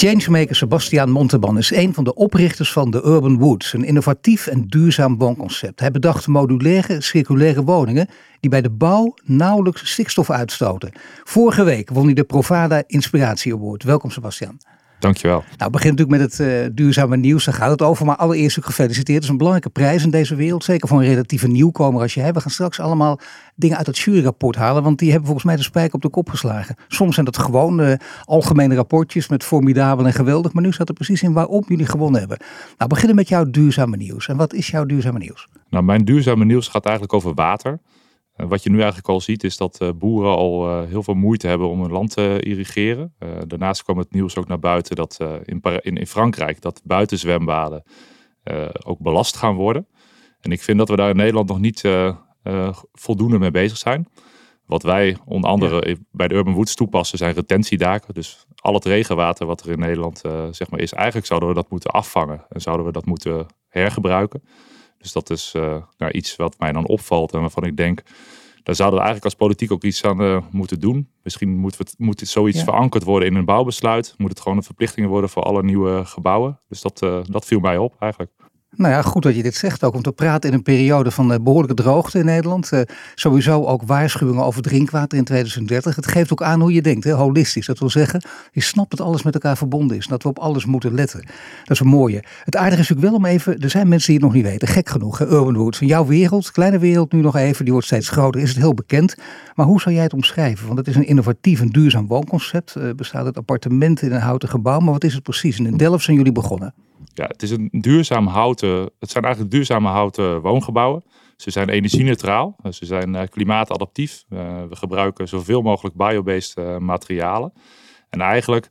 Changemaker Sebastiaan Monteban is een van de oprichters van de Urban Woods, een innovatief en duurzaam woonconcept. Hij bedacht modulaire, circulaire woningen die bij de bouw nauwelijks stikstof uitstoten. Vorige week won hij de Provada Inspiratie Award. Welkom Sebastiaan. Dankjewel. Nou, begint natuurlijk met het uh, duurzame nieuws, daar gaat het over. Maar allereerst ook gefeliciteerd. Het is een belangrijke prijs in deze wereld. Zeker voor een relatieve nieuwkomer als jij. We gaan straks allemaal dingen uit het juryrapport halen. Want die hebben volgens mij de spijker op de kop geslagen. Soms zijn dat gewoon uh, algemene rapportjes met formidabel en geweldig. Maar nu staat er precies in waarom jullie gewonnen hebben. Nou, beginnen met jouw duurzame nieuws. En wat is jouw duurzame nieuws? Nou, mijn duurzame nieuws gaat eigenlijk over water. Eh, wat je nu eigenlijk al ziet is dat eh, boeren al eh, heel veel moeite hebben om hun land te irrigeren. daarnaast kwam het nieuws ook naar buiten dat in, in, in, Frankrijk dat buitenzwembaden ook belast gaan worden. En ik vind dat we daar in Nederland nog niet voldoende mee bezig zijn. Wat wij onder andere bij de Urban Woods toepassen zijn retentiedaken. Dus al het regenwater wat er in Nederland zeg maar is, eigenlijk zouden we dat moeten afvangen. En zouden we dat moeten hergebruiken. Dus dat is uh, nou, iets wat mij dan opvalt en waarvan ik denk, daar zouden we eigenlijk als politiek ook iets aan uh, moeten doen. Misschien moet, we, moet zoiets verankerd worden in een bouwbesluit. Moet het gewoon een verplichting worden voor alle nieuwe gebouwen. Dus dat, uh, dat viel mij op eigenlijk. Nou ja, goed dat je dit zegt ook. Om te praten in een periode van eh, behoorlijke droogte in Nederland. Uh, sowieso ook waarschuwingen over drinkwater in 2030. Het geeft ook aan hoe je denkt, hè? holistisch. Dat wil zeggen, je snapt dat alles met elkaar verbonden is. Dat we op alles moeten letten. Dat is een mooie. Het aardige is natuurlijk wel om even, er zijn mensen die het nog niet weten. Gek genoeg, hè? Urban Woods. Van jouw wereld, kleine wereld nu nog even, die wordt steeds groter. Is het heel bekend. Maar hoe zou jij het omschrijven? Want het is een innovatief en duurzaam woonconcept. Uh, bestaat uit appartementen in een houten gebouw. Maar wat is het precies? En in Delft zijn jullie begonnen. Ja, het is een duurzaam houten. Het zijn eigenlijk duurzame houten woongebouwen. Ze zijn energie-neutraal. Ze zijn uh, klimaatadaptief. Uh, we gebruiken zoveel mogelijk biobased uh, materialen. En eigenlijk,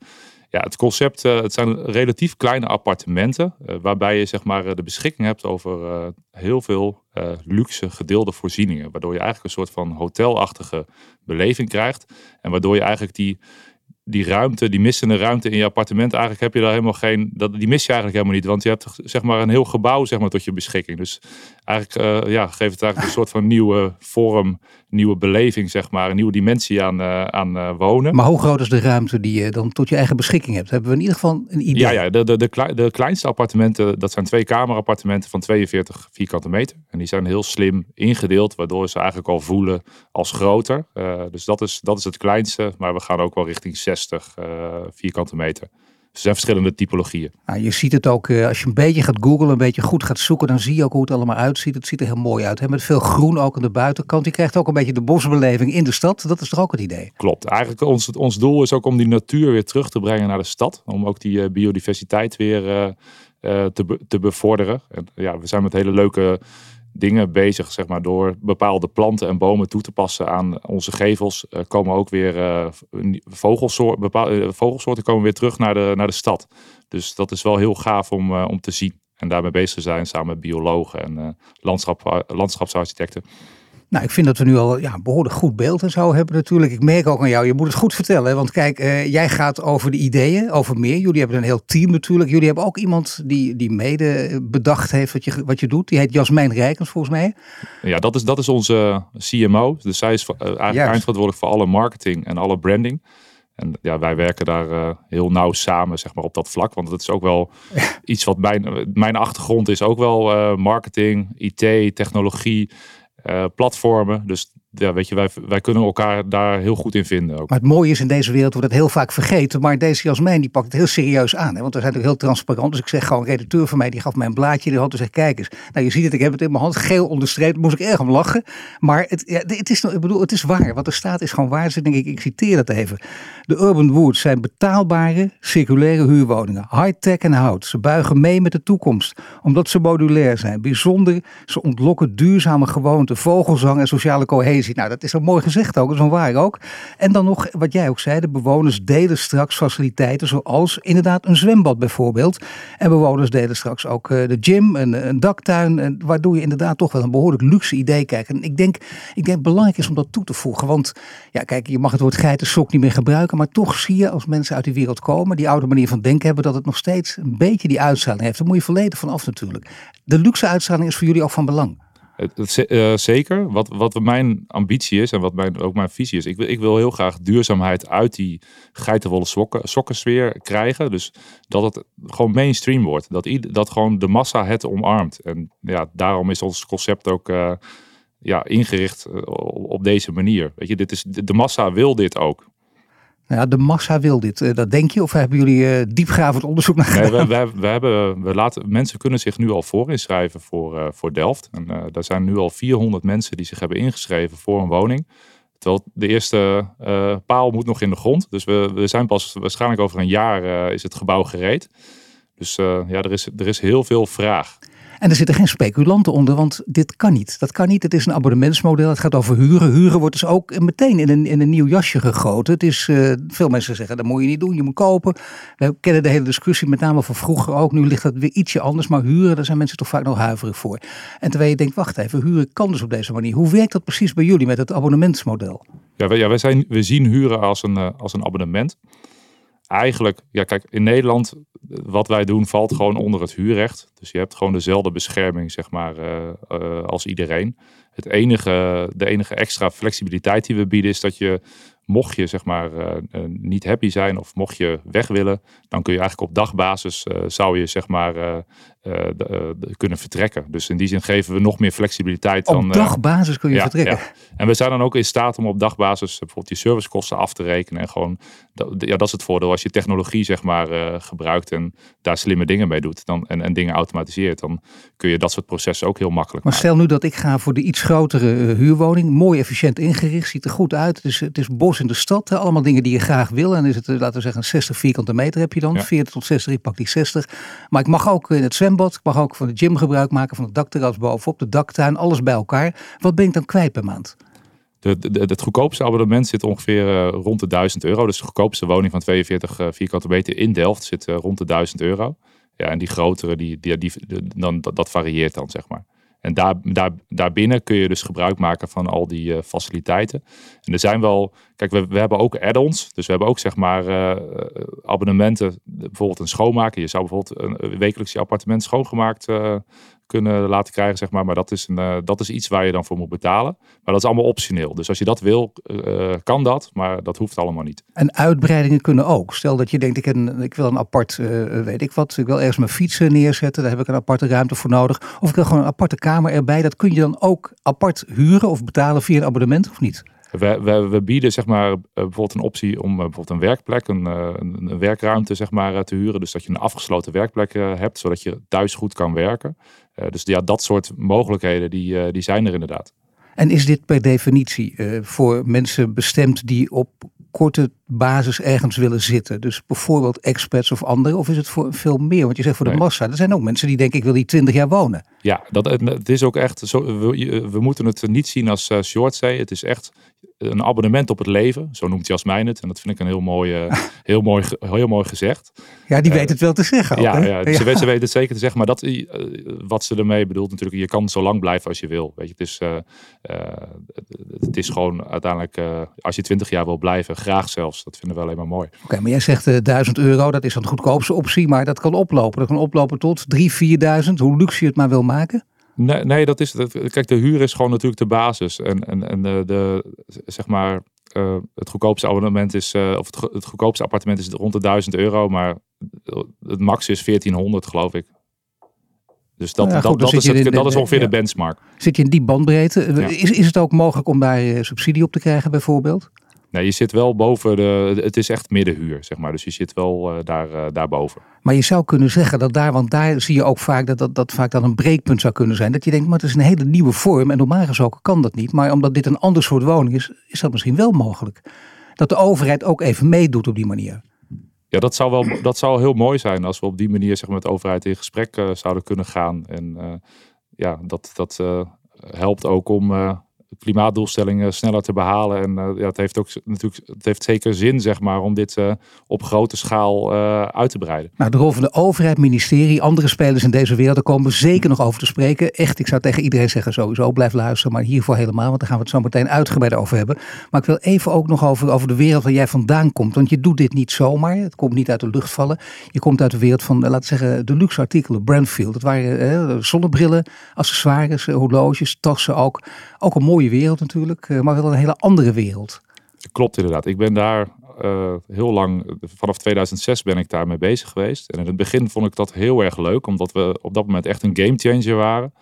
ja, het concept, het zijn relatief kleine appartementen. waarbij je zeg maar de beschikking hebt over heel veel luxe gedeelde voorzieningen. Waardoor je eigenlijk een soort van hotelachtige beleving krijgt. En waardoor je eigenlijk die die ruimte, die missende ruimte in je appartement, eigenlijk heb je daar helemaal geen, dat, die mis je eigenlijk helemaal niet. Want je hebt zeg maar een heel gebouw zeg maar, tot je beschikking. Dus eigenlijk uh, ja, geeft het eigenlijk een soort van nieuwe vorm, nieuwe beleving, zeg maar, een nieuwe dimensie aan, uh, aan uh, wonen. Maar hoe groot is de ruimte die je dan tot je eigen beschikking hebt? Hebben we in ieder geval een idee? Ja, ja de, de, de, de kleinste appartementen, dat zijn twee kamerappartementen van 42 vierkante meter. En die zijn heel slim ingedeeld, waardoor ze eigenlijk al voelen als groter. dus dat is, dat is het kleinste, maar we gaan ook wel richting 60 vierkante meter. Er zijn verschillende typologieën. Nou, je ziet het ook uh, als je een beetje gaat googlen, een beetje goed gaat zoeken, dan zie je ook hoe het allemaal uitziet. Het ziet er heel mooi uit. Hè? Met veel groen ook aan de buitenkant. Je krijgt ook een beetje de bosbeleving in de stad. Dat is toch ook het idee? Klopt. Eigenlijk ons, ons doel is ook om die natuur weer terug te brengen naar de stad. Om ook die uh, biodiversiteit weer uh, te, te bevorderen. En, ja, we zijn met hele leuke dingen bezig, zeg maar, door bepaalde planten en bomen toe te passen aan onze gevels, uh, komen ook weer uh, vogelsoorten, bepaalde uh, vogelsoorten komen weer terug naar de, naar de stad. Dus dat is wel heel gaaf om, om te zien. En daarmee bezig te zijn samen met biologen en landschap, landschapsarchitecten. Nou, ik vind dat we nu al ja, behoorlijk goed beeld en zo hebben natuurlijk. Ik merk ook aan jou, je moet het goed vertellen. Want kijk, uh, jij gaat over de ideeën, over meer. Jullie hebben een heel team natuurlijk. Jullie hebben ook iemand die, die mede bedacht heeft wat je, wat je doet. Die heet Jasmijn Rijkens volgens mij. Ja, dat is, dat is onze CMO. Dus zij is uh, eigenlijk eindverantwoordelijk voor alle marketing en alle branding. En ja, wij werken daar uh, heel nauw samen, zeg maar, op dat vlak. Want dat is ook wel iets wat mijn, mijn achtergrond is. Ook wel uh, marketing, IT, technologie. Uh, platformen. Dus ja, weet je, wij, wij kunnen elkaar daar heel goed in vinden. Ook. Maar het mooie is in deze wereld wordt het heel vaak vergeten. Maar deze Jasmijn die pakt het heel serieus aan. Hè? Want we zijn ook heel transparant. Dus ik zeg gewoon, redacteur van mij die gaf mij een blaadje. Die had dus zegt, kijk eens. Nou je ziet het, ik heb het in mijn hand. Geel onderstreept. Moest ik erg om lachen. Maar het, ja, het, is, ik bedoel, het is waar. Wat er staat is gewoon waar. Dus denk ik, ik citeer dat even. De Urban Woods zijn betaalbare, circulaire huurwoningen. High-tech en hout. Ze buigen mee met de toekomst. Omdat ze modulair zijn. Bijzonder, ze ontlokken duurzame gewoonten, vogelzang en sociale cohesie Nou, dat is zo mooi gezegd ook, dat is wel waar ook. En dan nog, wat jij ook zei, de bewoners delen straks faciliteiten zoals inderdaad een zwembad bijvoorbeeld. En bewoners delen straks ook eh, de gym, een, een daktuin, en waardoor je inderdaad toch wel een behoorlijk luxe idee krijgt. En ik denk, ik denk belangrijk is om dat toe te voegen, want ja, kijk, je mag het woord geitensok niet meer gebruiken, maar toch zie je als mensen uit die wereld komen, die oude manier van denken hebben, dat het nog steeds een beetje die uitstraling heeft. Daar moet je volledig van af natuurlijk. De luxe uitstraling is voor jullie ook van belang. Uh, zeker. Wat, wat mijn ambitie is en wat mijn, ook mijn visie is. Ik wil, ik wil heel graag duurzaamheid uit die geitenwolle sokken, sokkensfeer krijgen. Dus dat het gewoon mainstream wordt. Dat, dat gewoon de massa het omarmt. En ja, daarom is ons concept ook uh, ja, ingericht op deze manier. Weet je, dit is, de massa wil dit ook. Nou ja, de massa wil dit. Eh, dat denk je? Of hebben jullie uh, diepgravend onderzoek naar gedaan? Nee, we, we, we, hebben, we laten, mensen kunnen zich nu al voorinschrijven voor, uh, voor Delft. En uh, daar zijn nu al 400 mensen die zich hebben ingeschreven voor een woning. Terwijl de eerste paal moet nog in de grond. Dus we, we zijn pas waarschijnlijk over een jaar is het gebouw gereed. Dus ja, er is, er is heel veel vraag. En er zitten geen speculanten onder, want dit kan niet. Dat kan niet. Het is een abonnementsmodel. Het gaat over huren. Huren wordt dus ook meteen in een, in een nieuw jasje gegoten. Het is, uh, veel mensen zeggen dat moet je niet doen, je moet kopen. We kennen de hele discussie, met name van vroeger ook. Nu ligt dat weer ietsje anders, maar huren, daar zijn mensen toch vaak nog huiverig voor. En terwijl je denkt, wacht even, huren kan dus op deze manier. Hoe werkt dat precies bij jullie met het abonnementsmodel? Ja, we, ja, wij zijn, we zien huren als een, uh, als een abonnement eigenlijk, ja kijk, in Nederland, wat wij doen valt gewoon onder het huurrecht. Dus je hebt gewoon dezelfde bescherming, zeg maar, uh, uh, als iedereen. Het enige, de enige extra flexibiliteit die we bieden is dat je mocht je zeg maar niet happy zijn of mocht je weg willen, dan kun je eigenlijk op dagbasis zou je zeg maar de, kunnen vertrekken. Dus in die zin geven we nog meer flexibiliteit. Op dan, dagbasis kun je ja, vertrekken. Ja. En we zijn dan ook in staat om op dagbasis bijvoorbeeld die servicekosten af te rekenen en gewoon ja, dat is het voordeel als je technologie zeg maar gebruikt en daar slimme dingen mee doet dan en, en dingen automatiseert, dan kun je dat soort processen ook heel makkelijk. Maar stel nu dat ik ga voor de iets grotere huurwoning, mooi efficiënt ingericht, ziet er goed uit, het is, het is bos in de stad. Allemaal dingen die je graag wil. En is het, laten we zeggen, 60 vierkante meter heb je dan. Ja. 40 tot 60, ik pak die 60. Maar ik mag ook in het zwembad, ik mag ook van de gym gebruik maken, van het dakterras bovenop, de daktuin, alles bij elkaar. Wat ben ik dan kwijt per maand? De, het goedkoopste abonnement zit ongeveer uh, rond de 1000 euro. Dus de goedkoopste woning van 42 uh, vierkante meter in Delft zit uh, rond de 1000 euro. Ja, en die grotere, die, die, dan, dat varieert dan, zeg maar. En daar, daar, daarbinnen kun je dus gebruik maken van al die uh, faciliteiten. En er zijn wel, kijk, we, we hebben ook add-ons. Dus we hebben ook zeg maar uh, abonnementen, bijvoorbeeld een schoonmaker. Je zou bijvoorbeeld een, wekelijks je appartement schoongemaakt uh, kunnen laten krijgen, zeg maar. Maar dat is, een, uh, dat is iets waar je dan voor moet betalen. Maar dat is allemaal optioneel. Dus als je dat wil, uh, kan dat. Maar dat hoeft allemaal niet. En uitbreidingen kunnen ook. Stel dat je denkt, ik, een, ik wil een apart, weet ik wat. Ik wil ergens mijn fietsen neerzetten. Daar heb ik een aparte ruimte voor nodig. Of ik wil gewoon een aparte kamer erbij. Dat kun je dan ook apart huren of betalen via een abonnement of niet? We, we, bieden zeg maar, bijvoorbeeld een optie om bijvoorbeeld een werkplek, een, een, een werkruimte zeg maar, te huren. Dus dat je een afgesloten werkplek hebt, zodat je thuis goed kan werken. Dus ja, dat soort mogelijkheden die, die zijn er inderdaad. En is dit per definitie voor mensen bestemd die op korte basis ergens willen zitten? Dus bijvoorbeeld experts of anderen? Of is het voor veel meer? Want je zegt voor de nee. massa. Er zijn ook mensen die denken ik wil die 20 jaar wonen. Ja, dat, het is ook echt zo. We, we moeten het niet zien als uh, short say. Het is echt een abonnement op het leven. Zo noemt Jasmijn het. En dat vind ik een heel mooi, uh, heel mooi, heel mooi gezegd. Ja, die uh, weet het wel te zeggen. Ook, ja, ja, ja. Ze, weet, ze weet het zeker te zeggen. Maar dat, uh, wat ze ermee bedoelt natuurlijk. Je kan zo lang blijven als je wil. Weet je, het, is, het is gewoon uiteindelijk. als je 20 jaar wil blijven. Graag zelfs. Dat vinden we alleen maar mooi. Oké, okay, maar jij zegt 1000 euro. Dat is dan de goedkoopste optie. Maar dat kan oplopen. Dat kan oplopen tot 3.000, 4.000. Hoe luxe je het maar wil maken. Nee, nee, dat is. Kijk, de huur is gewoon natuurlijk de basis. En, en, en de, de zeg maar. Uh, het goedkoopste abonnement is, uh, of het, het, goedkoopste appartement is rond de 1000 euro, maar het max is 1400, geloof ik. Dus dat, nou ja, goed, dat, dat, is, het, dat is ongeveer ja. de benchmark. Zit je in die bandbreedte? Ja. Is, is het ook mogelijk om daar subsidie op te krijgen, bijvoorbeeld? Nee, je zit wel boven de. Het is echt middenhuur, zeg maar. Dus je zit wel uh, daar, uh, daarboven. Maar je zou kunnen zeggen dat daar, want daar zie je ook vaak dat, dat dat vaak dan een breekpunt zou kunnen zijn. Dat je denkt, maar het is een hele nieuwe vorm en normaal gesproken kan dat niet. Maar omdat dit een ander soort woning is, is dat misschien wel mogelijk. Dat de overheid ook even meedoet op die manier. Ja, dat zou wel dat zou heel mooi zijn als we op die manier zeg maar, met de overheid in gesprek uh, zouden kunnen gaan. En ja, dat, dat helpt ook om klimaatdoelstellingen sneller te behalen. En ja, het heeft ook natuurlijk, het heeft zeker zin, zeg maar, om dit op grote schaal uit te breiden. Nou, de rol van de overheid, ministerie, andere spelers in deze wereld, daar komen we zeker nog over te spreken. Echt, ik zou tegen iedereen zeggen, sowieso blijf luisteren, maar hiervoor helemaal, want daar gaan we het zo meteen uitgebreid over hebben. Maar ik wil even ook nog over, over de wereld waar jij vandaan komt, want je doet dit niet zomaar. Het komt niet uit de lucht vallen. Je komt uit de wereld van, laten we zeggen, de luxe artikelen, Brandfield. Dat waren eh, zonnebrillen, accessoires, horloges, tassen ook. Ook een mooie wereld natuurlijk, maar wel een hele andere wereld. Klopt inderdaad. Ik ben daar uh, heel lang, vanaf 2006 ben ik daarmee bezig geweest. En in het begin vond ik dat heel erg leuk, omdat we op dat moment echt een game changer waren.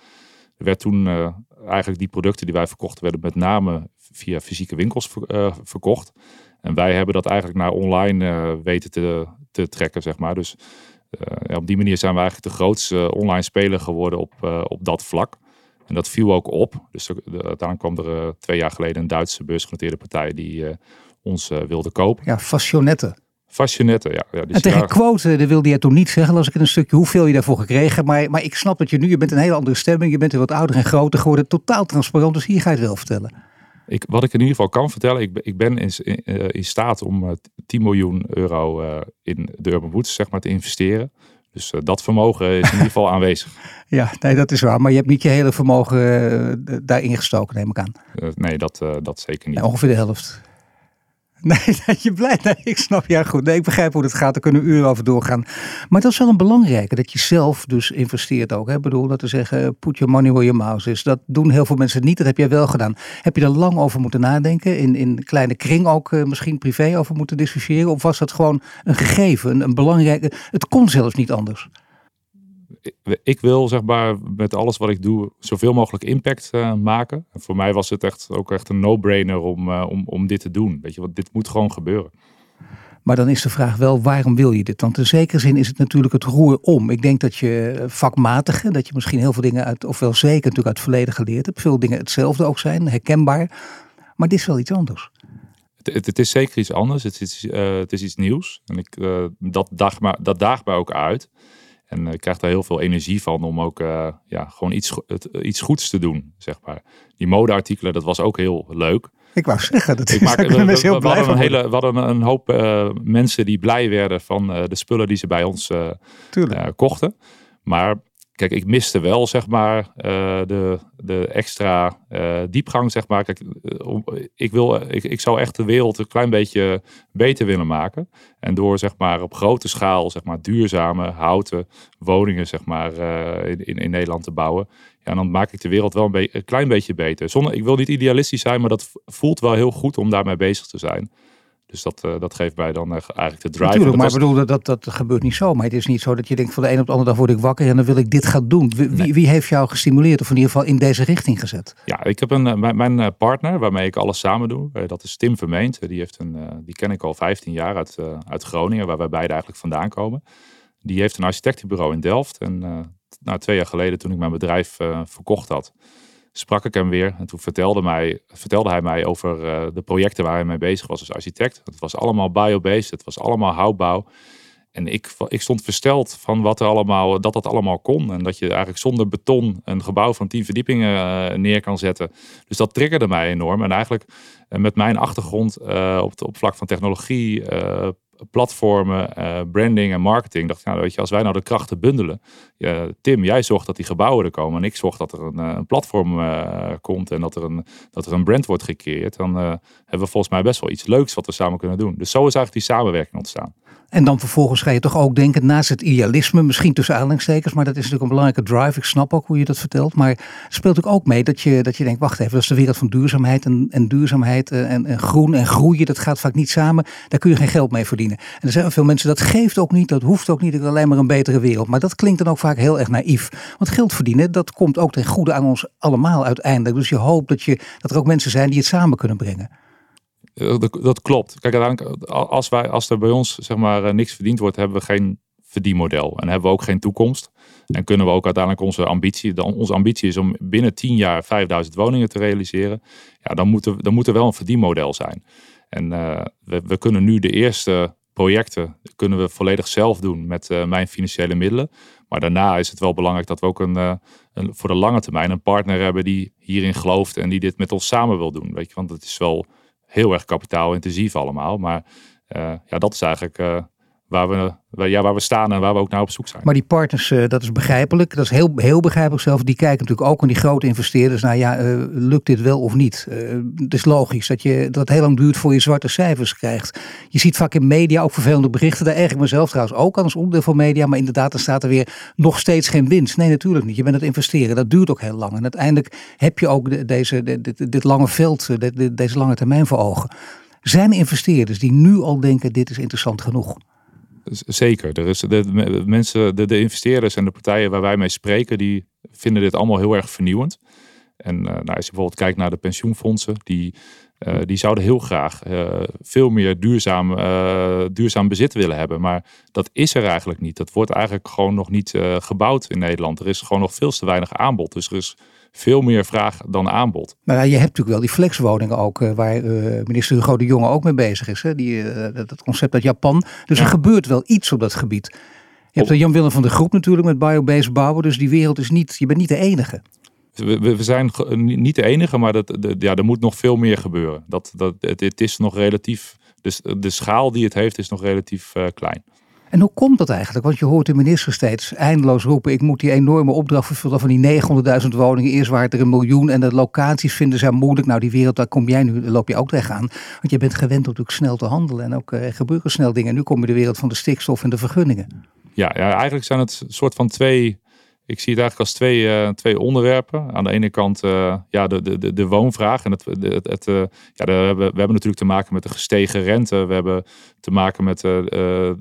Er werd toen uh, eigenlijk die producten die wij verkochten, werden met name via fysieke winkels verkocht. En wij hebben dat eigenlijk naar online weten te, te trekken, zeg maar. Dus op die manier zijn we eigenlijk de grootste online speler geworden op, op dat vlak. En dat viel ook op. Dus uiteindelijk kwam er twee jaar geleden een Duitse beursgenoteerde partij die ons uh, wilde kopen. Ja, Fashionette. Fashionette, ja. ja en tegen quote, dat wilde je toen niet zeggen, als ik in een stukje hoeveel je daarvoor gekregen. Maar, maar ik snap dat je nu, je bent een hele andere stemming, je bent weer wat ouder en groter geworden, totaal transparant. Dus hier ga je het wel vertellen. Ik, wat ik in ieder geval kan vertellen, ik, ik ben in, in, eh, in staat om uh, eh, 10 miljoen euro in de Urban Woods zeg maar, te investeren. Dus dat vermogen is in ieder geval aanwezig. Ja, nee, dat is waar. Maar je hebt niet je hele vermogen daarin gestoken, neem ik aan. nee, dat, dat zeker niet. ongeveer de helft. Nee, dat je blij. Nee, ik snap. Ja, goed. Nee, ik begrijp hoe het gaat. Daar kunnen uren over doorgaan. Maar dat is wel een belangrijke. Dat je zelf dus investeert ook. Ik bedoel, dat te zeggen, put your money where your mouth is. Dat doen heel veel mensen niet. Dat heb jij wel gedaan. Heb je er lang over moeten nadenken? In, in kleine kring ook uh, misschien privé over moeten discussiëren? Of was dat gewoon een gegeven, een belangrijke... Het kon zelfs niet anders ik wil zeg maar met alles wat ik doe zoveel mogelijk impact uh, maken. En voor mij was het echt ook echt een no-brainer om, uh, om, om dit te doen. Weet je, want dit moet gewoon gebeuren. Maar dan is de vraag wel, waarom wil je dit? Want in zekere zin is het natuurlijk het roer om. Ik denk dat je vakmatige, dat je misschien heel veel dingen uit, of wel zeker natuurlijk uit het verleden geleerd hebt. Veel dingen hetzelfde ook zijn, herkenbaar. Maar dit is wel iets anders. Het, het, is zeker iets anders. Het is, uh, het is iets nieuws. En ik, dat, daagt me, dat daagt mij ook uit. En ik krijg daar heel veel energie van om ook uh, ja, gewoon iets, het, iets goeds te doen, zeg maar. Die modeartikelen, dat was ook heel leuk. Ik wou zeggen, dat ik maak, we, we, heel blij hadden een hele, we hadden een hoop uh, mensen die blij werden van uh, de spullen die ze bij ons kochten. Maar kijk, ik miste wel, zeg maar, uh, de, de extra uh, diepgang, zeg maar. Kijk, uh, ik, wil, ik, ik zou echt de wereld een klein beetje beter willen maken. En door, zeg maar, op grote schaal, zeg maar, duurzame houten woningen, zeg maar, in, in, in, Nederland te bouwen. Ja, dan maak ik de wereld wel een, een klein beetje beter. Zonder, ik wil niet idealistisch zijn, maar dat voelt wel heel goed om daarmee bezig te zijn. Dus dat, uh, dat geeft mij dan uh, eigenlijk de drive. Natuurlijk, maar ik bedoel, dat, dat gebeurt niet zo. Maar het is niet zo dat je denkt van de een op de andere dag word ik wakker en dan wil ik dit gaan doen. Wie, nee. wie, heeft jou gestimuleerd of in ieder geval in deze richting gezet? Ja, ik heb een, mijn, mijn partner waarmee ik alles samen doe. Uh, dat is Tim Vermeend. die, heeft een, die ken ik al 15 jaar uit, uit Groningen, waar wij beide eigenlijk vandaan komen. Die heeft een architectenbureau in Delft. En nou, twee jaar geleden toen ik mijn bedrijf verkocht had sprak ik hem weer. En toen vertelde, mij, vertelde hij mij over uh, de projecten waar hij mee bezig was als architect. Het was allemaal biobased, het was allemaal houtbouw. En ik, ik stond versteld van wat er allemaal, dat dat allemaal kon. En dat je eigenlijk zonder beton een gebouw van tien verdiepingen uh, neer kan zetten. Dus dat triggerde mij enorm. En eigenlijk uh, met mijn achtergrond op, het, op vlak van technologie, platformen, uh, branding en marketing. Dacht nou weet je, als wij nou de krachten bundelen. Tim, jij zorgt dat die gebouwen er komen. En ik zorg dat er een, eh, een platform uh, komt en dat er een, dat er een brand wordt gecreëerd. Dan hebben we volgens mij best wel iets leuks wat we samen kunnen doen. Dus zo is eigenlijk die samenwerking ontstaan. En dan vervolgens ga je toch ook denken, naast het idealisme, misschien tussen aanhalingstekens, maar dat is natuurlijk een belangrijke drive. Ik snap ook hoe je dat vertelt. Maar speelt ook mee dat je, dat je denkt, wacht even, dat is de wereld van duurzaamheid. En, en duurzaamheid en, en groen en groeien, dat gaat vaak niet samen. Daar kun je geen geld mee verdienen. En er zijn veel mensen, dat geeft ook niet, dat hoeft ook niet, ik alleen maar een betere wereld. Maar dat klinkt dan ook vaak heel erg naïef. Want geld verdienen, dat komt ook ten goede aan ons allemaal uiteindelijk. Dus je hoopt dat, je, dat er ook mensen zijn die het samen kunnen brengen. Eh, dat, klopt. Kijk, uiteindelijk, als, wij, als er bij ons zeg maar, eh, niks verdiend wordt, hebben we geen verdienmodel. En hebben we ook geen toekomst. En kunnen we ook uiteindelijk onze ambitie, onze ambitie is om binnen 10 jaar 5000 woningen te realiseren. Ja, dan moet er, dan moet er wel een verdienmodel zijn. En we, we kunnen nu de eerste projecten kunnen we volledig zelf doen met mijn financiële middelen. Maar daarna is het wel belangrijk dat we ook een, een, voor de lange termijn een partner hebben die hierin gelooft en die dit met ons samen wil doen. Weet je, want het is wel heel erg kapitaalintensief allemaal. Maar ja, dat is eigenlijk waar we, ja, waar we staan en waar we ook naar op zoek zijn. Maar die partners, uh, dat is begrijpelijk. Dat is heel, heel begrijpelijk zelf. Die kijken natuurlijk ook aan die grote investeerders. Nou ja, uh, lukt dit wel of niet? Uh, het is logisch dat, je, dat het heel lang duurt voor je zwarte cijfers krijgt. Je ziet vaak in media ook vervelende berichten. Daar ik mezelf trouwens ook aan als onderdeel van media. Maar inderdaad, dan staat er weer nog steeds geen winst. Nee, natuurlijk niet. Je bent het investeren. Dat duurt ook heel lang. En uiteindelijk heb je ook de, deze, dit, dit lange veld, deze lange termijn voor ogen. Zijn investeerders die nu al denken, dit is interessant genoeg? Zeker. Er is de, mensen, de, de, investeerders en de partijen waar wij mee spreken, die vinden dit allemaal heel erg vernieuwend. En uh, nou, als je bijvoorbeeld kijkt naar de pensioenfondsen, die, uh, die zouden heel graag uh, veel meer duurzaam, duurzaam bezit willen hebben. Maar dat is er eigenlijk niet. Dat wordt eigenlijk gewoon nog niet gebouwd in Nederland. Er is gewoon nog veel te weinig aanbod. Dus er is veel meer vraag dan aanbod. Maar je hebt natuurlijk wel die flexwoningen ook, uh, waar uh, minister Hugo de Jonge ook mee bezig is. Hè? Die, uh, dat concept uit Japan. Dus er gebeurt wel iets op dat gebied. Je hebt Jan Willem van de Groep natuurlijk met biobased bouwen. Dus die wereld is niet, je bent niet de enige. We, we zijn niet de enige, maar dat, de, ja, er moet nog veel meer gebeuren. Dat, dat, het, het is nog relatief, dus de schaal die het heeft is nog relatief klein. En hoe komt dat eigenlijk? Want je hoort de minister steeds eindeloos roepen: ik moet die enorme opdracht vervullen van die 900.000 woningen. Eerst waren er een miljoen en de locaties vinden ze moeilijk. Nou, die wereld, daar kom jij nu, loop je ook tegenaan. Want je bent gewend om natuurlijk snel te handelen en ook uh, gebeuren snel dingen. En nu kom je de wereld van de stikstof en de vergunningen. Ja, ja eigenlijk zijn het soort van twee ik zie het eigenlijk als twee, uh, twee onderwerpen. Aan de ene kant uh, ja, de, de, de woonvraag. En het, het, uh, ja, we, hebben, we hebben natuurlijk te maken met de gestegen rente. We hebben te maken met de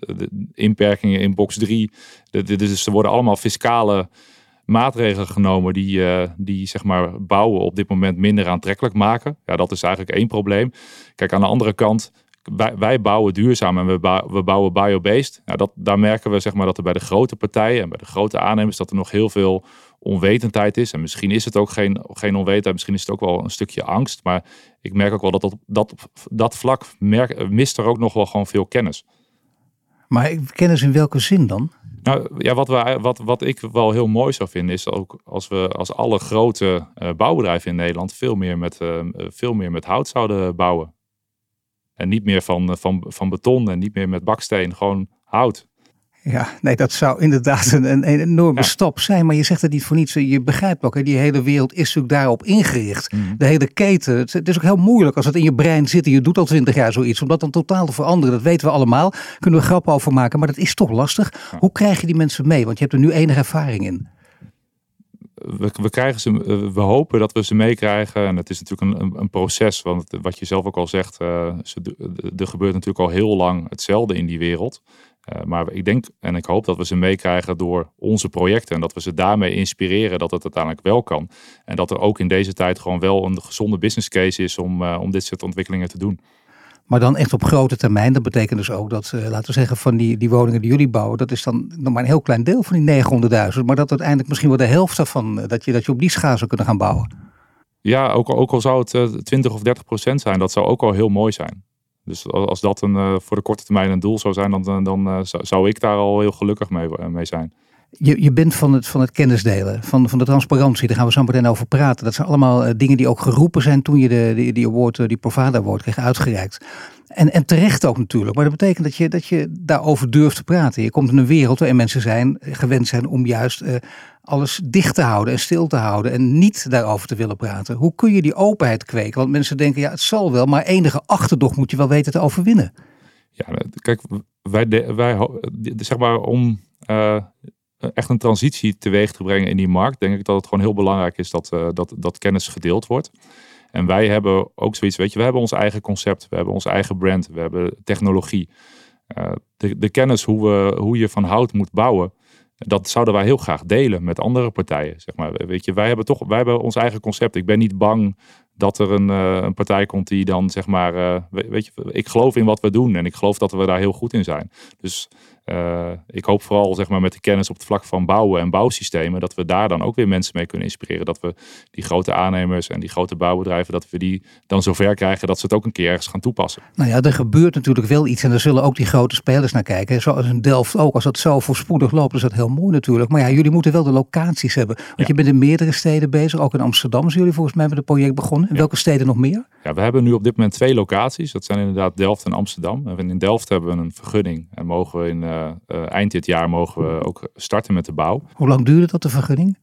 inperkingen in box 3. dus er worden allemaal fiscale maatregelen genomen die, die zeg maar, bouwen op dit moment minder aantrekkelijk maken. Ja, dat is eigenlijk één probleem. Kijk, aan de andere kant wij, wij, bouwen duurzaam en we, bouwen, we bouwen biobased. Nou, dat, daar merken we zeg maar, dat er bij de grote partijen en bij de grote aannemers dat er nog heel veel onwetendheid is. En misschien is het ook geen, geen onwetendheid, misschien is het ook wel een stukje angst. Maar ik merk ook wel dat op dat, dat vlak merk, mist er ook nog wel gewoon veel kennis. Maar kennis in welke zin dan? Nou ja, wat, we, wat, wat ik wel heel mooi zou vinden, is ook als we als alle grote uh, bouwbedrijven in Nederland veel meer, met, uh, veel meer met hout zouden bouwen. En niet meer van, eh, van, van beton en niet meer met baksteen, gewoon hout. Ja, nee, dat zou inderdaad een, een enorme stap zijn. Maar je zegt het niet voor niets. Je begrijpt ook, hè, die hele wereld is natuurlijk daarop ingericht. Mhm. De hele keten. Het is ook heel moeilijk als het in je brein zit en je doet al twintig jaar zoiets. Om dat dan totaal te veranderen. Dat weten we allemaal. Kunnen we grappen over maken. Maar dat is toch lastig. Hoe krijg je die mensen mee? Want je hebt er nu enige ervaring in we, we, krijgen ze, eh, we hopen dat we ze meekrijgen. En het is natuurlijk een, een, proces. Want wat je zelf ook al zegt, uh, er gebeurt natuurlijk al heel lang hetzelfde in die wereld. Uh, maar ik denk en ik hoop dat we ze meekrijgen door onze projecten. En dat we ze daarmee inspireren dat het uiteindelijk wel kan. En dat er ook in deze tijd gewoon wel een gezonde business case is om, om dit soort ontwikkelingen te doen. Maar dan echt op grote termijn. Dat betekent dus ook dat, uh, laten we zeggen, van die, die woningen die jullie bouwen, dat is dan nog maar een heel klein deel van die 900.000. Maar dat uiteindelijk misschien wel de helft daarvan, uh, dat je, dat je op die schaal zou kunnen gaan bouwen. Ja, ook, ook al zou het uh, eh, 20 of 30 procent zijn, dat zou ook al heel mooi zijn. Dus als dat een, voor de korte termijn een doel zou zijn, dan, dan zou ik daar al heel gelukkig mee, mee zijn. Je, je bent van het, van het kennisdelen, van, van de transparantie. Daar gaan we zo meteen over praten. Dat zijn allemaal uh, dingen die ook geroepen zijn toen je de, die, die award, die Provada Award kreeg uitgereikt. En, en terecht ook natuurlijk. Maar dat betekent dat je, dat je daarover durft te praten. Je komt in een wereld waarin mensen zijn, gewend zijn om juist alles dicht te houden en stil te houden. En niet daarover te willen praten. Hoe kun je die openheid kweken? Want mensen denken, ja het zal wel. Maar enige achterdocht moet je wel weten te overwinnen. Ja, kijk, wij, wij zeg maar om... echt een transitie teweeg te brengen in die markt, denk ik dat het gewoon heel belangrijk is dat, uh, dat, dat kennis gedeeld wordt. En wij hebben ook zoiets, weet je, we hebben ons eigen concept, we hebben ons eigen brand, we hebben technologie. Uh, de, de kennis hoe, we, hoe je van hout moet bouwen, dat zouden wij heel graag delen met andere partijen. Zeg maar. Weet je, wij hebben toch wij hebben ons eigen concept. Ik ben niet bang dat er een, een partij komt die dan zeg maar, weet je, ik geloof in wat we doen en ik geloof dat we daar heel goed in zijn. Dus uh, ik hoop vooral zeg maar, met de kennis op het vlak van bouwen en bouwsystemen, dat we daar dan ook weer mensen mee kunnen inspireren. Dat we die grote aannemers en die grote bouwbedrijven, dat we die dan zover krijgen dat ze het ook een keer ergens gaan toepassen. Nou ja, er gebeurt natuurlijk wel iets en daar zullen ook die grote spelers naar kijken. Zoals in Delft ook. Als dat zo voorspoedig loopt, is dat heel mooi natuurlijk. Maar ja, jullie moeten wel de locaties hebben. Want je bent in meerdere steden bezig. Ook in Amsterdam zijn jullie volgens mij met het project begonnen. In welke steden nog meer? Ja, we hebben nu op dit moment twee locaties. Dat zijn inderdaad Delft en Amsterdam. En in Delft hebben we een vergunning en mogen we in uh, eind dit jaar mogen we ook starten met de bouw. Hoe lang duurde dat de vergunning?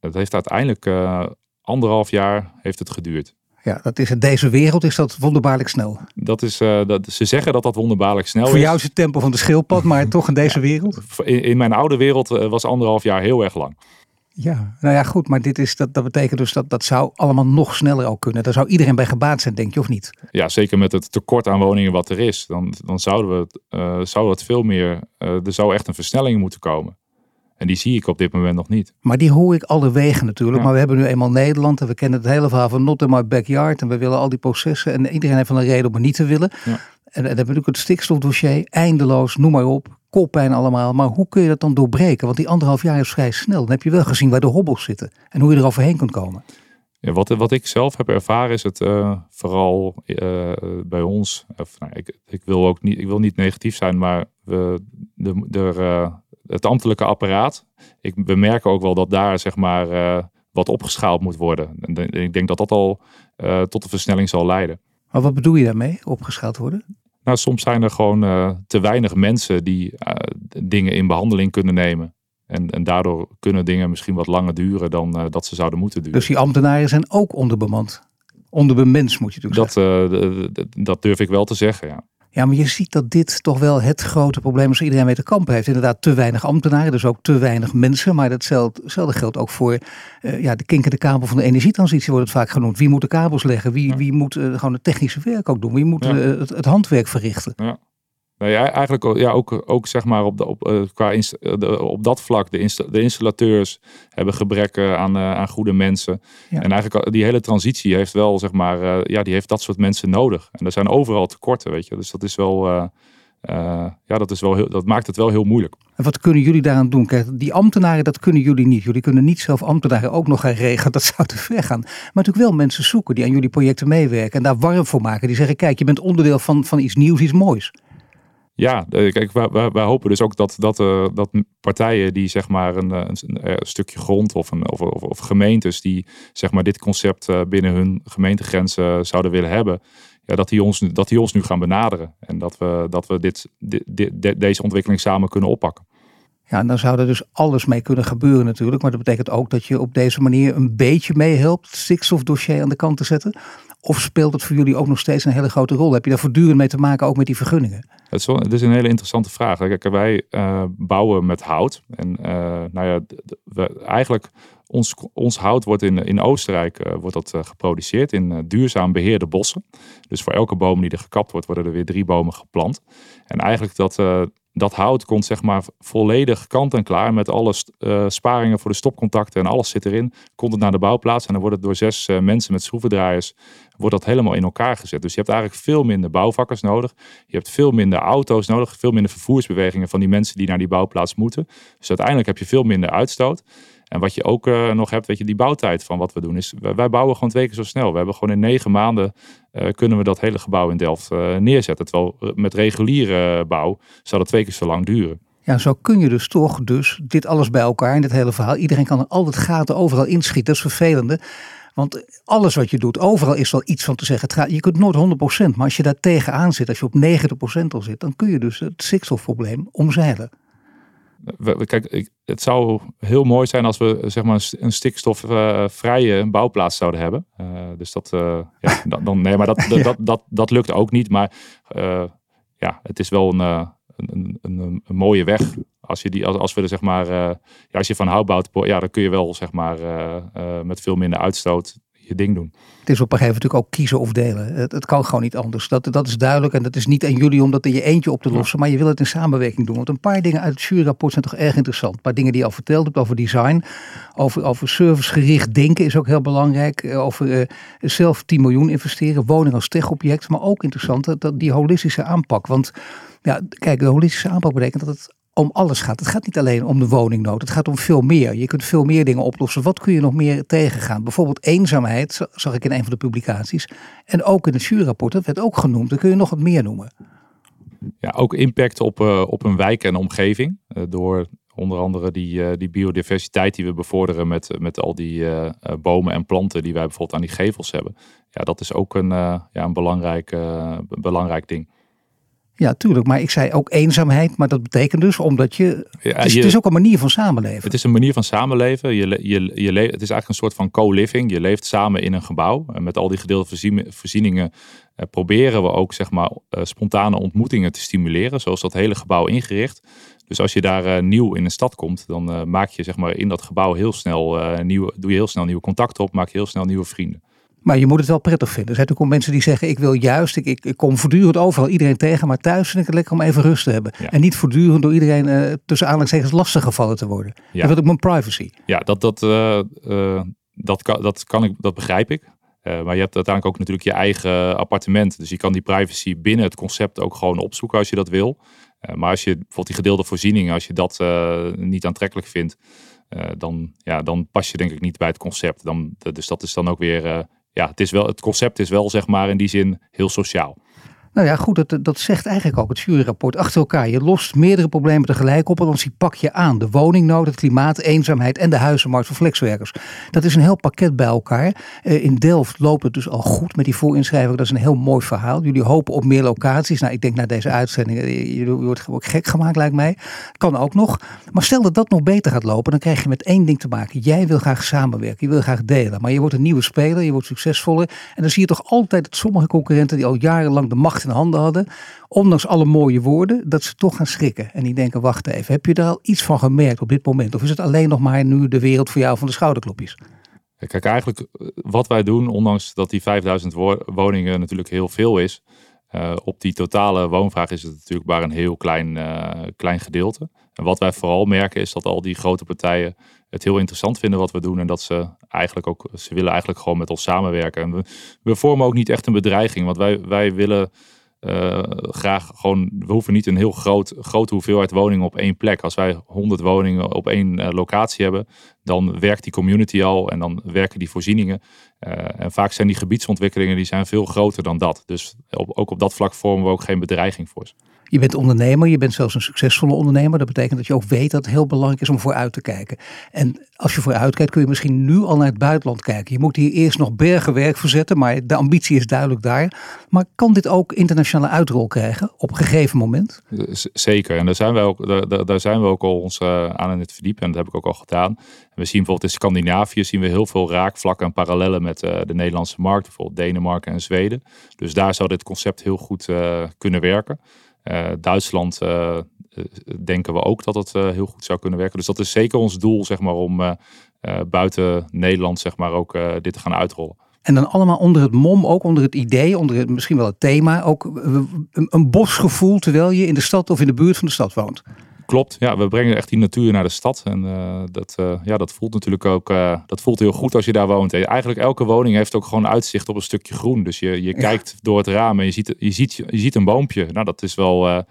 Het heeft uiteindelijk uh, anderhalf jaar heeft het geduurd. Ja, dat is in deze wereld is dat wonderbaarlijk snel. Dat is, uh, dat, ze zeggen dat dat wonderbaarlijk snel Voor is. Voor jou is het tempo van de schildpad, maar toch in deze wereld? In, in, mijn oude wereld was anderhalf jaar heel erg lang. Ja, nou ja, goed, maar dit is, dat, dat betekent dus dat dat zou allemaal nog sneller ook kunnen. Daar zou iedereen bij gebaat zijn, denk je, of niet? Ja, zeker met het tekort aan woningen wat er is. Dan, dan zouden we uh, zou het veel meer, uh, er zou echt een versnelling moeten komen. En die zie ik op dit moment nog niet. Maar die hoor ik alle wegen natuurlijk. Ja. Maar we hebben nu eenmaal Nederland en we kennen het hele verhaal van not in my backyard. En we willen al die processen en iedereen heeft wel een reden om het niet te willen. Ja. En, dan we natuurlijk het stikstofdossier, eindeloos, noem maar op koppijn allemaal. Maar hoe kun je dat dan doorbreken? Want die anderhalf jaar is vrij snel. Dan heb je wel gezien waar de hobbels zitten en hoe je er overheen kunt komen. Ja, wat, wat ik zelf heb ervaren is het uh, vooral uh, bij ons. Of, nou, ik, ik, wil ook niet, ik wil niet negatief zijn, maar we, de, de, uh, het ambtelijke apparaat. Ik, we merken ook wel dat daar zeg maar wat opgeschaald moet worden. En ik denk dat dat al tot de versnelling zal leiden. Maar wat bedoel je daarmee, opgeschaald worden? Nou, soms zijn er gewoon uh, te weinig mensen die uh, dingen in behandeling kunnen nemen. En, en daardoor kunnen dingen misschien wat langer duren dan uh, dat ze zouden moeten duren. Dus die ambtenaren zijn ook onderbemand? Onderbemens moet je natuurlijk dat, dat durf ik wel te zeggen, ja. Ja, maar je ziet dat dit toch wel het grote probleem is iedereen mee te kampen heeft. Inderdaad, te weinig ambtenaren, dus ook te weinig mensen. Maar datzelfde geldt ook voor uh, ja, de kinkende kabel van de energietransitie, wordt het vaak genoemd. Wie moet de kabels leggen? Wie, ja. wie moet uh, gewoon het technische werk ook doen? Wie moet ja. uh, het, het, handwerk verrichten? Ja. Nou ja, eigenlijk ja, ook, ook zeg maar op, de, op, qua inst, de, op dat vlak, de, insta, de installateurs hebben gebrek aan, aan goede mensen. Ja. En eigenlijk die hele transitie heeft wel, zeg maar, ja, die heeft dat soort mensen nodig. En er zijn overal tekorten, weet je. Dus dat is wel, uh, ja, dat, is wel heel, dat maakt het wel heel moeilijk. En wat kunnen jullie daaraan doen? Kijk, die ambtenaren, dat kunnen jullie niet. Jullie kunnen niet zelf ambtenaren ook nog gaan regelen. Dat zou te ver gaan. Maar natuurlijk wel mensen zoeken die aan jullie projecten meewerken. En daar warm voor maken. Die zeggen, kijk, je bent onderdeel van, van iets nieuws, iets moois. Ja, kijk, wij, hopen dus ook dat, dat, uh, dat partijen die zeg maar een, een, een stukje grond of, een, of, of, of, gemeentes die zeg maar dit concept binnen hun gemeentegrenzen zouden willen hebben, ja, dat, die ons, dat die ons nu gaan benaderen. En dat we, dat we dit, deze ontwikkeling samen kunnen oppakken. Ja, en dan zou er dus alles mee kunnen gebeuren natuurlijk. Maar dat betekent ook dat je op deze manier een beetje meehelpt stikstofdossier aan de kant te zetten. Of speelt het voor jullie ook nog steeds een hele grote rol? Heb je daar voortdurend mee te maken, ook met die vergunningen? Het is, een hele interessante vraag. Kijk, wij uh, bouwen met hout. En uh, nou ja, we, eigenlijk ons, ons hout wordt in, in Oostenrijk uh, wordt dat, geproduceerd in duurzaam beheerde bossen. Dus voor elke boom die er gekapt wordt, worden er weer drie bomen geplant. En eigenlijk dat, dat hout komt zeg maar volledig kant en klaar met alle uh, sparingen voor de stopcontacten en alles zit erin. Komt het naar de bouwplaats en dan wordt het door zes uh, mensen met schroevendraaiers wordt dat helemaal in elkaar gezet. Dus je hebt eigenlijk veel minder bouwvakkers nodig. Je hebt veel minder auto's nodig, veel minder vervoersbewegingen van die mensen die naar die bouwplaats moeten. Dus uiteindelijk heb je veel minder uitstoot. En wat je ook uh, nog hebt, weet je, die bouwtijd van wat we doen is, wij, bouwen gewoon twee keer zo snel. We hebben gewoon in negen maanden uh, kunnen we dat hele gebouw in Delft uh, neerzetten. Terwijl met reguliere bouw zou dat twee keer zo lang duren. Ja, zo kun je dus toch dus dit alles bij elkaar in dit hele verhaal. Iedereen kan er altijd gaten overal inschieten. Dat is vervelende. Want alles wat je doet, overal is wel iets van te zeggen. Je kunt nooit 100%, maar als je daar tegenaan zit, als je op 90% al zit, dan kun je dus het stikstofprobleem omzeilen. Kijk, het zou heel mooi zijn als we zeg maar, een stikstofvrije bouwplaats zouden hebben. Uh, dus dat, uh, ja, dan, nee, maar dat, dat, dat, dat, dat, lukt ook niet. Maar uh, ja, het is wel een, een, een, een, mooie weg. Als, je die, als, als we er zeg maar, ja, als je van hout bouwt, ja, dan kun je wel zeg maar met veel minder uitstoot je ding doen. Het is op een gegeven moment natuurlijk ook kiezen of delen. Het, het, kan gewoon niet anders. Dat, dat is duidelijk en dat is niet aan jullie om dat in je eentje op te lossen, maar je wil het in samenwerking doen. Want een paar dingen uit het juryrapport zijn toch erg interessant. Een paar dingen die je al verteld hebt over design, over, over servicegericht denken is ook heel belangrijk. Over uh, zelf 10 miljoen investeren, woning als techobject, maar ook interessant dat die holistische aanpak. Want ja, kijk, de holistische aanpak betekent dat het om alles gaat. Het gaat niet alleen om de woningnood. Het gaat om veel meer. Je kunt veel meer dingen oplossen. Wat kun je nog meer tegengaan? Bijvoorbeeld eenzaamheid, zag ik in een van de publicaties. En ook in het juurrapport, dat werd ook genoemd. Dan kun je nog wat meer noemen. Ja, ook impact op, uh, op een wijk en omgeving. Uh, door onder andere die, uh, die biodiversiteit die we bevorderen met, met al die bomen en planten die wij bijvoorbeeld aan die gevels hebben. Ja, dat is ook een, ja, een belangrijk, belangrijk ding. Ja, tuurlijk. Maar ik zei ook eenzaamheid. Maar dat betekent dus omdat je. het, is, het, is, ook een manier van samenleven. Het is een manier van samenleven. Je, je, je le, het is eigenlijk een soort van co-living. Je leeft samen in een gebouw. En met al die gedeelde voorzieningen eh, proberen we ook zeg maar, eh, spontane ontmoetingen te stimuleren. Zoals dat hele gebouw ingericht. Dus als je daar uh, nieuw in een stad komt, dan uh, maak je zeg maar, in dat gebouw heel snel uh, nieuwe, doe je heel snel nieuwe contacten op, maak je heel snel nieuwe vrienden. Maar je moet het wel prettig vinden. Er zijn natuurlijk mensen die zeggen: Ik wil juist, ik, ik, ik, kom voortdurend overal iedereen tegen, maar thuis vind ik het lekker om even rust te hebben. En niet voortdurend door iedereen uh, tussen aanhalingstekens lastig gevallen te worden. Ja. Ik wil ook mijn privacy. Ja, dat, dat, uh, uh, dat, kan, dat, kan ik, dat begrijp ik. maar je hebt uiteindelijk ook natuurlijk je eigen appartement. Dus je kan die privacy binnen het concept ook gewoon opzoeken als je dat wil. maar als je bijvoorbeeld die gedeelde voorzieningen, als je dat niet aantrekkelijk vindt, dan, ja, dan pas je denk ik niet bij het concept. Dan, dus dat is dan ook weer ja, het, is wel, het concept is wel zeg maar in die zin heel sociaal. Nou ja, goed, dat, dat zegt eigenlijk ook het juryrapport achter elkaar. Je lost meerdere problemen tegelijk op en dan pak je aan. De woningnood, het klimaat, eenzaamheid en de huizenmarkt voor flexwerkers. Dat is een heel pakket bij elkaar. Uh, in Delft loopt het dus al goed met die voorinschrijving. Dat is een heel mooi verhaal. Jullie hopen op meer locaties. Nou, ik denk na deze uitzending, eh, je wordt gewoon gek gemaakt lijkt mij. Kan ook nog. Maar stel dat dat nog beter gaat lopen, dan krijg je met één ding te maken. Jij wil graag samenwerken, je wil graag delen. Maar je wordt een nieuwe speler, je wordt succesvoller. En dan zie je toch altijd dat sommige concurrenten die al jarenlang de macht in handen hadden, ondanks alle mooie woorden, dat ze toch gaan schrikken. En die denken, wacht even, heb je daar al iets van gemerkt op dit moment? Of is het alleen nog maar nu de wereld voor jou van de schouderklopjes? Kijk, eigenlijk eh, wat wij doen, ondanks dat die 5000 woningen natuurlijk heel veel is, uh, op die totale woonvraag is het natuurlijk maar een heel klein, uh, klein gedeelte. En wat wij vooral merken is dat al die grote partijen het heel interessant vinden wat we doen. En dat ze eigenlijk ook, ze willen eigenlijk gewoon met ons samenwerken. En we, vormen ook niet echt een bedreiging, want wij, wij willen uh, graag gewoon, we hoeven niet een heel groot, grote hoeveelheid woningen op één plek. Als wij 100 woningen op één uh, locatie hebben, dan werkt die community al en dan werken die voorzieningen. Uh, en vaak zijn die gebiedsontwikkelingen die zijn veel groter dan dat. Dus op, ook op dat vlak vormen we ook geen bedreiging voor ze. Je bent ondernemer, je bent zelfs een succesvolle ondernemer. Dat betekent dat je ook weet dat het heel belangrijk is om vooruit te kijken. En als je vooruit kijkt, kun je misschien nu al naar het buitenland kijken. Je moet hier eerst nog bergen werk verzetten, maar de ambitie is duidelijk daar. Maar kan dit ook internationale uitrol krijgen op een gegeven moment? Zeker, en daar zijn we ook, daar, zijn we ook al ons uh, aan het verdiepen. En dat heb ik ook al gedaan. We zien bijvoorbeeld in Scandinavië zien we heel veel raakvlakken en parallellen met uh, de Nederlandse markt. Bijvoorbeeld Denemarken en Zweden. Dus daar zou dit concept heel goed uh, kunnen werken. Uh, Duitsland uh, denken we ook dat het heel goed zou kunnen werken. Dus dat is zeker ons doel, zeg maar, om buiten Nederland, zeg maar, ook dit te gaan uitrollen. En dan allemaal onder het mom, ook onder het idee, onder het, misschien wel het thema, ook een, een bosgevoel terwijl je in de stad of in de buurt van de stad woont. Klopt, ja, we brengen echt die natuur naar de stad. En uh, dat, uh, ja, dat voelt natuurlijk ook uh, dat voelt heel goed als je daar woont. En eigenlijk elke woning heeft ook gewoon uitzicht op een stukje groen. Dus je, je kijkt door het raam en je ziet, je, ziet, je ziet een boompje. Nou, dat is wel,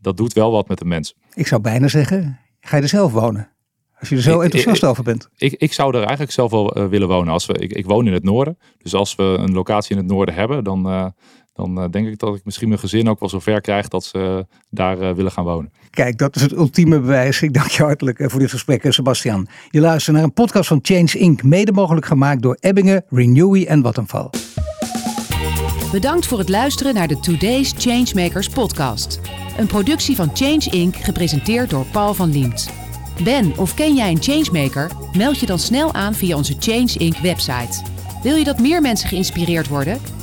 dat doet wel wat met de mens. Ik zou bijna zeggen, ga je er zelf wonen? Als je er zo enthousiast over bent. Ik, ik zou er eigenlijk zelf wel willen wonen. Als we, ik, ik woon in het noorden. Dus als we een locatie in het noorden hebben, dan, dan uh, denk ik dat ik misschien mijn gezin ook wel zover krijg dat ze daar uh, willen gaan wonen. Kijk, dat is het ultieme bewijs. Ik dank je hartelijk voor dit gesprek, Sebastian. Je luistert naar een podcast van Change Inc., mede mogelijk gemaakt door Ebbingen, Renewy en Vattenfall. Bedankt voor het luisteren naar de Today's Changemakers podcast. Een productie van Change Inc., gepresenteerd door Paul van Liemt. Ben of ken jij een changemaker? Meld je dan snel aan via onze Change Inc. website. Wil je dat meer mensen geïnspireerd worden?